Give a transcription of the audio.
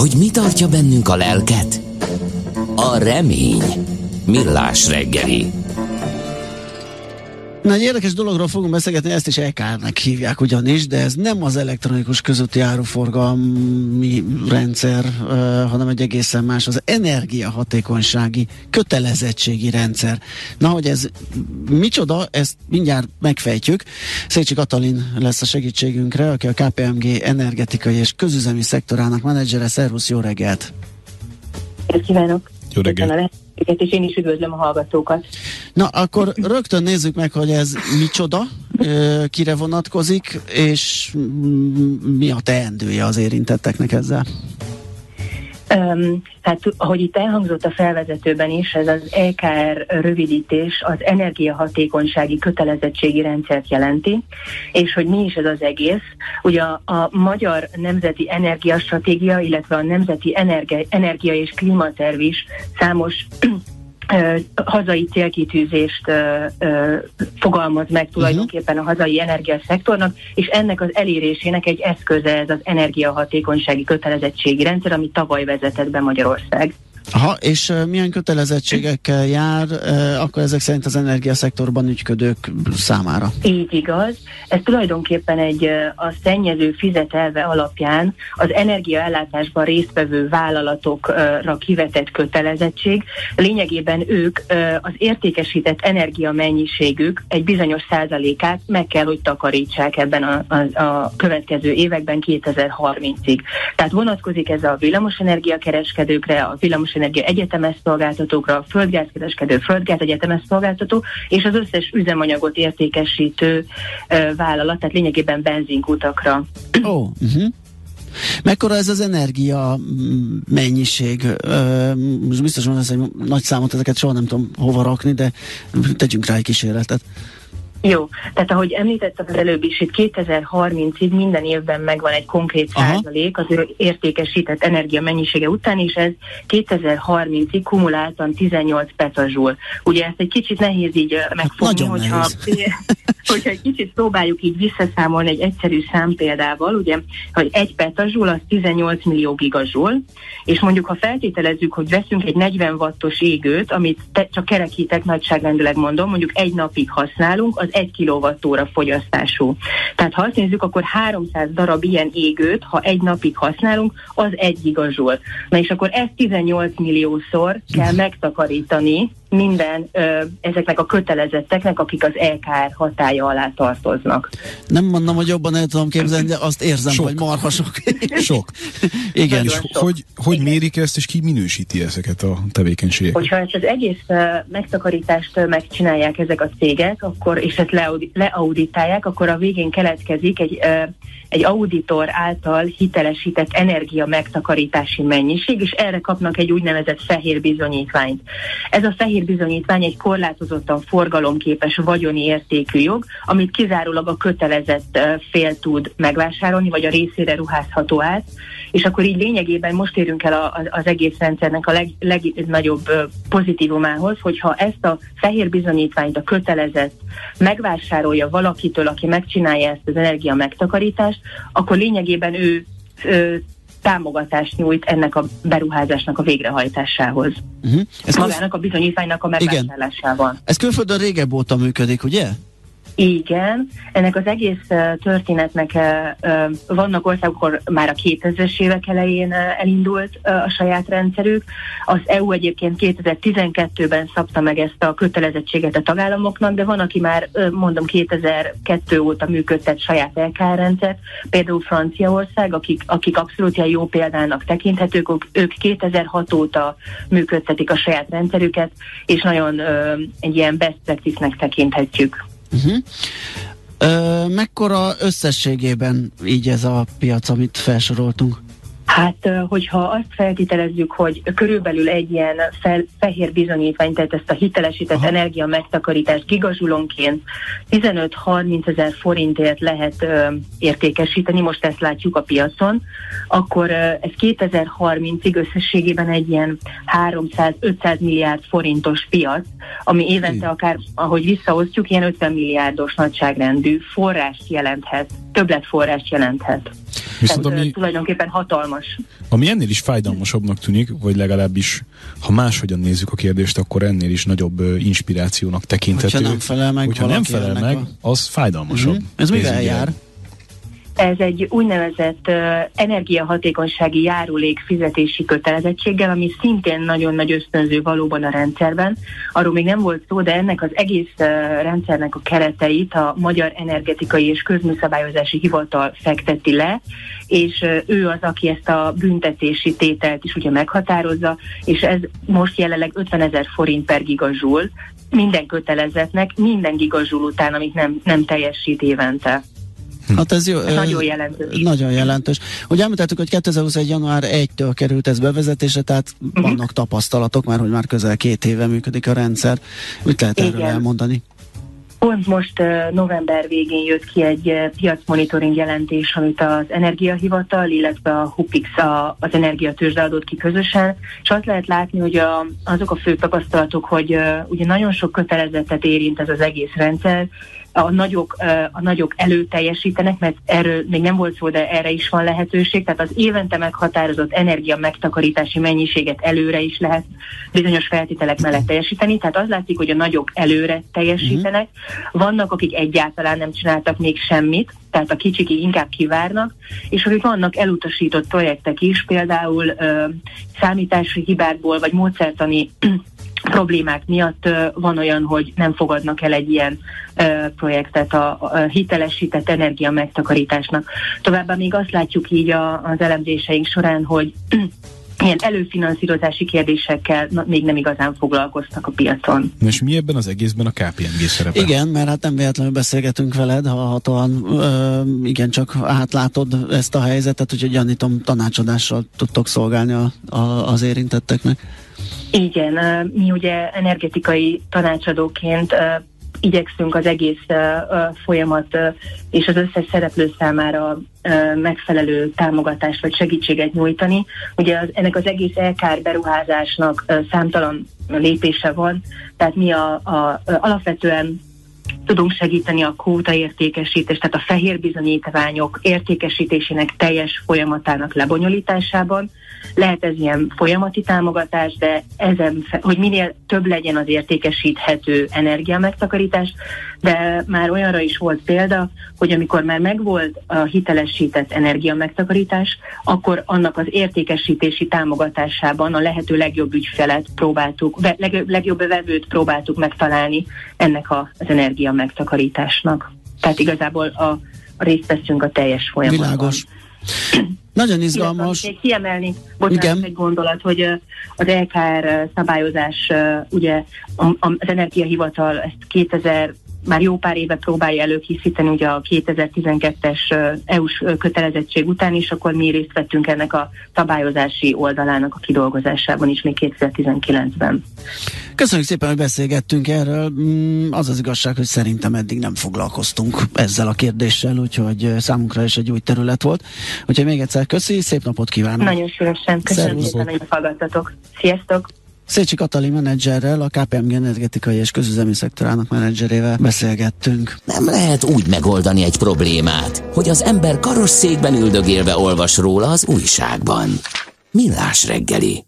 hogy mi tartja bennünk a lelket? A remény. Millás reggeli. Na, egy érdekes dologról fogunk beszélgetni, ezt is EKR-nek hívják ugyanis, de ez nem az elektronikus közúti áruforgalmi rendszer, hanem egy egészen más, az energiahatékonysági kötelezettségi rendszer. Na, hogy ez micsoda, ezt mindjárt megfejtjük. Szécsi Katalin lesz a segítségünkre, aki a KPMG energetikai és közüzemi szektorának menedzsere. Szervusz, jó reggelt! Kívánok! Jó reggelt! és én is üdvözlöm a hallgatókat. Na, akkor rögtön nézzük meg, hogy ez micsoda, kire vonatkozik, és mi a teendője az érintetteknek ezzel? Um, hát, ahogy itt elhangzott a felvezetőben is, ez az EKR rövidítés az energiahatékonysági kötelezettségi rendszert jelenti, és hogy mi is ez az egész. Ugye a, a Magyar Nemzeti Energiastratégia, illetve a Nemzeti Energia, Energia és Klímaterv is számos hazai célkitűzést fogalmaz meg tulajdonképpen a hazai energiaszektornak, és ennek az elérésének egy eszköze ez az energiahatékonysági kötelezettségi rendszer, ami tavaly vezetett be Magyarország. Aha, és milyen kötelezettségekkel jár akkor ezek szerint az energiaszektorban ügyködők számára? Így igaz. Ez tulajdonképpen egy a szennyező fizetelve alapján az energiaellátásban résztvevő vállalatokra kivetett kötelezettség. Lényegében ők az értékesített energiamennyiségük egy bizonyos százalékát meg kell, hogy takarítsák ebben a, a, a következő években 2030-ig. Tehát vonatkozik ez a villamosenergia kereskedőkre, a villamos energia egyetemes szolgáltatókra, a földgázkereskedő, földgáz egyetemes szolgáltató, és az összes üzemanyagot értékesítő uh, vállalat, tehát lényegében benzinkutakra. Ó, oh, uh-huh. Mekkora ez az energia mm, mennyiség? Most biztos van egy nagy számot, ezeket soha nem tudom hova rakni, de tegyünk rá egy kísérletet. Jó, tehát ahogy említettem az előbb is, itt 2030-ig minden évben megvan egy konkrét Aha. százalék az értékesített energia mennyisége után, és ez 2030-ig kumuláltan 18 petazsul. Ugye ezt egy kicsit nehéz így megfogni, hát hogyha, hogyha egy kicsit próbáljuk így visszaszámolni egy egyszerű számpéldával, ugye, hogy egy petazsul az 18 millió gigazsul, és mondjuk ha feltételezzük, hogy veszünk egy 40 wattos égőt, amit te, csak kerekítek nagyságrendileg mondom, mondjuk egy napig használunk, az 1 kWh fogyasztású. Tehát ha azt nézzük, akkor 300 darab ilyen égőt, ha egy napig használunk, az egy gigazsul. Na és akkor ezt 18 milliószor kell megtakarítani minden ö, ezeknek a kötelezetteknek, akik az LKR hatája alá tartoznak. Nem mondom, hogy jobban el tudom képzelni, de azt érzem, sok. hogy marha sok. sok. Igen. És sok. Hogy, hogy Igen. mérik ezt, és ki minősíti ezeket a tevékenységeket? Hogyha ezt az egész uh, megtakarítást uh, megcsinálják ezek a cégek, akkor és ezt leaudi- leauditálják, akkor a végén keletkezik egy uh, egy auditor által hitelesített energia megtakarítási mennyiség, és erre kapnak egy úgynevezett fehér bizonyítványt. Ez a fehér bizonyítvány egy korlátozottan forgalomképes vagyoni értékű jog, amit kizárólag a kötelezett fél tud megvásárolni, vagy a részére ruházható át, és akkor így lényegében most érünk el a, a, az egész rendszernek a leg, legnagyobb pozitívumához, hogyha ezt a fehér bizonyítványt a kötelezett megvásárolja valakitől, aki megcsinálja ezt az energia megtakarítást, akkor lényegében ő, támogatást nyújt ennek a beruházásnak a végrehajtásához. Uh-huh. Ez Magának a bizonyítványnak a megvásárlásával. Ez külföldön régebb óta működik, ugye? Igen, ennek az egész történetnek vannak országok, már a 2000-es évek elején elindult a saját rendszerük. Az EU egyébként 2012-ben szabta meg ezt a kötelezettséget a tagállamoknak, de van, aki már mondom 2002 óta működtet saját LKR rendszert, például Franciaország, akik, akik abszolút jó példának tekinthetők, ők 2006 óta működtetik a saját rendszerüket, és nagyon egy ilyen best practice-nek tekinthetjük. Uh-huh. Ö, mekkora összességében így ez a piac, amit felsoroltunk? Hát, hogyha azt feltételezzük, hogy körülbelül egy ilyen fel, fehér bizonyítvány, tehát ezt a hitelesített Aha. energia megtakarítást gigazsulonként 15-30 ezer forintért lehet ö, értékesíteni, most ezt látjuk a piacon, akkor ö, ez 2030-ig összességében egy ilyen 300-500 milliárd forintos piac, ami évente akár, ahogy visszaosztjuk, ilyen 50 milliárdos nagyságrendű forrást jelenthet, többletforrást jelenthet. Viszont ami, tulajdonképpen hatalmas. Ami ennél is fájdalmasabbnak tűnik, vagy legalábbis, ha máshogyan nézzük a kérdést, akkor ennél is nagyobb inspirációnak tekinthető. Hogyha nem felel meg, Hogyha nem felel meg, a... az fájdalmasabb. Mm-hmm. Ez mivel jár? Ez egy úgynevezett uh, energiahatékonysági járulék fizetési kötelezettséggel, ami szintén nagyon nagy ösztönző valóban a rendszerben. Arról még nem volt szó, de ennek az egész uh, rendszernek a kereteit a Magyar Energetikai és Közműszabályozási Hivatal fekteti le, és uh, ő az, aki ezt a büntetési tételt is ugye meghatározza, és ez most jelenleg 50 ezer forint per gigazsúl minden kötelezetnek, minden gigazsúl után, amit nem, nem teljesít évente. Hm. Hát ez jó. Ez nagyon jelentős. Nagyon jelentős. Ugye említettük, hogy 2021. január 1-től került ez bevezetésre, tehát uh-huh. vannak tapasztalatok már, hogy már közel két éve működik a rendszer. Mit lehet erről Igen. elmondani? Pont most november végén jött ki egy piacmonitoring jelentés, amit az Energiahivatal, illetve a HUPIX, a, az energiatőzsde adott ki közösen, és azt lehet látni, hogy a, azok a fő tapasztalatok, hogy uh, ugye nagyon sok kötelezetet érint ez az egész rendszer, a nagyok, a nagyok előteljesítenek, mert erről még nem volt szó, de erre is van lehetőség. Tehát az évente meghatározott energia megtakarítási mennyiséget előre is lehet bizonyos feltételek mellett teljesíteni. Tehát az látszik, hogy a nagyok előre teljesítenek. Vannak, akik egyáltalán nem csináltak még semmit, tehát a kicsik inkább kivárnak, és hogy vannak elutasított projektek is, például ö, számítási hibákból, vagy módszertani problémák miatt van olyan, hogy nem fogadnak el egy ilyen projektet a, a hitelesített energia megtakarításnak. Továbbá még azt látjuk így a, az elemzéseink során, hogy ilyen előfinanszírozási kérdésekkel na, még nem igazán foglalkoztak a piacon. És mi ebben az egészben a KPMG szerepe? Igen, mert hát nem véletlenül beszélgetünk veled, ha hatóan igen csak átlátod ezt a helyzetet, úgyhogy gyanítom tanácsadással tudtok szolgálni a, a, az érintetteknek. Igen, mi ugye energetikai tanácsadóként igyekszünk az egész folyamat és az összes szereplő számára megfelelő támogatást vagy segítséget nyújtani. Ugye az, ennek az egész LKR beruházásnak számtalan lépése van, tehát mi a, a, alapvetően tudunk segíteni a kóta értékesítést, tehát a fehér bizonyítványok értékesítésének teljes folyamatának lebonyolításában, lehet ez ilyen folyamati támogatás, de ezen, hogy minél több legyen az értékesíthető energiamegtakarítás, de már olyanra is volt példa, hogy amikor már megvolt a hitelesített energiamegtakarítás, akkor annak az értékesítési támogatásában a lehető legjobb ügyfelet próbáltuk, legjobb vevőt próbáltuk megtalálni ennek az energia megtakarításnak. Tehát igazából a, a részt veszünk a teljes folyamatban. Világos. Nagyon izgalmas. Még kiemelni, bocsánat, Igen. egy gondolat, hogy az LKR szabályozás, ugye az Energiahivatal ezt 2000 már jó pár éve próbálja előkészíteni ugye a 2012-es EU-s kötelezettség után is, akkor mi részt vettünk ennek a szabályozási oldalának a kidolgozásában is még 2019-ben. Köszönjük szépen, hogy beszélgettünk erről. Mm, az az igazság, hogy szerintem eddig nem foglalkoztunk ezzel a kérdéssel, úgyhogy számunkra is egy új terület volt. Úgyhogy még egyszer köszi, szép napot kívánok! Nagyon szívesen, köszönöm szépen, hogy hallgattatok. Sziasztok! Szécsi Katalin menedzserrel, a KPMG energetikai és közüzemi szektorának menedzserével beszélgettünk. Nem lehet úgy megoldani egy problémát, hogy az ember karosszékben üldögélve olvas róla az újságban. Millás reggeli.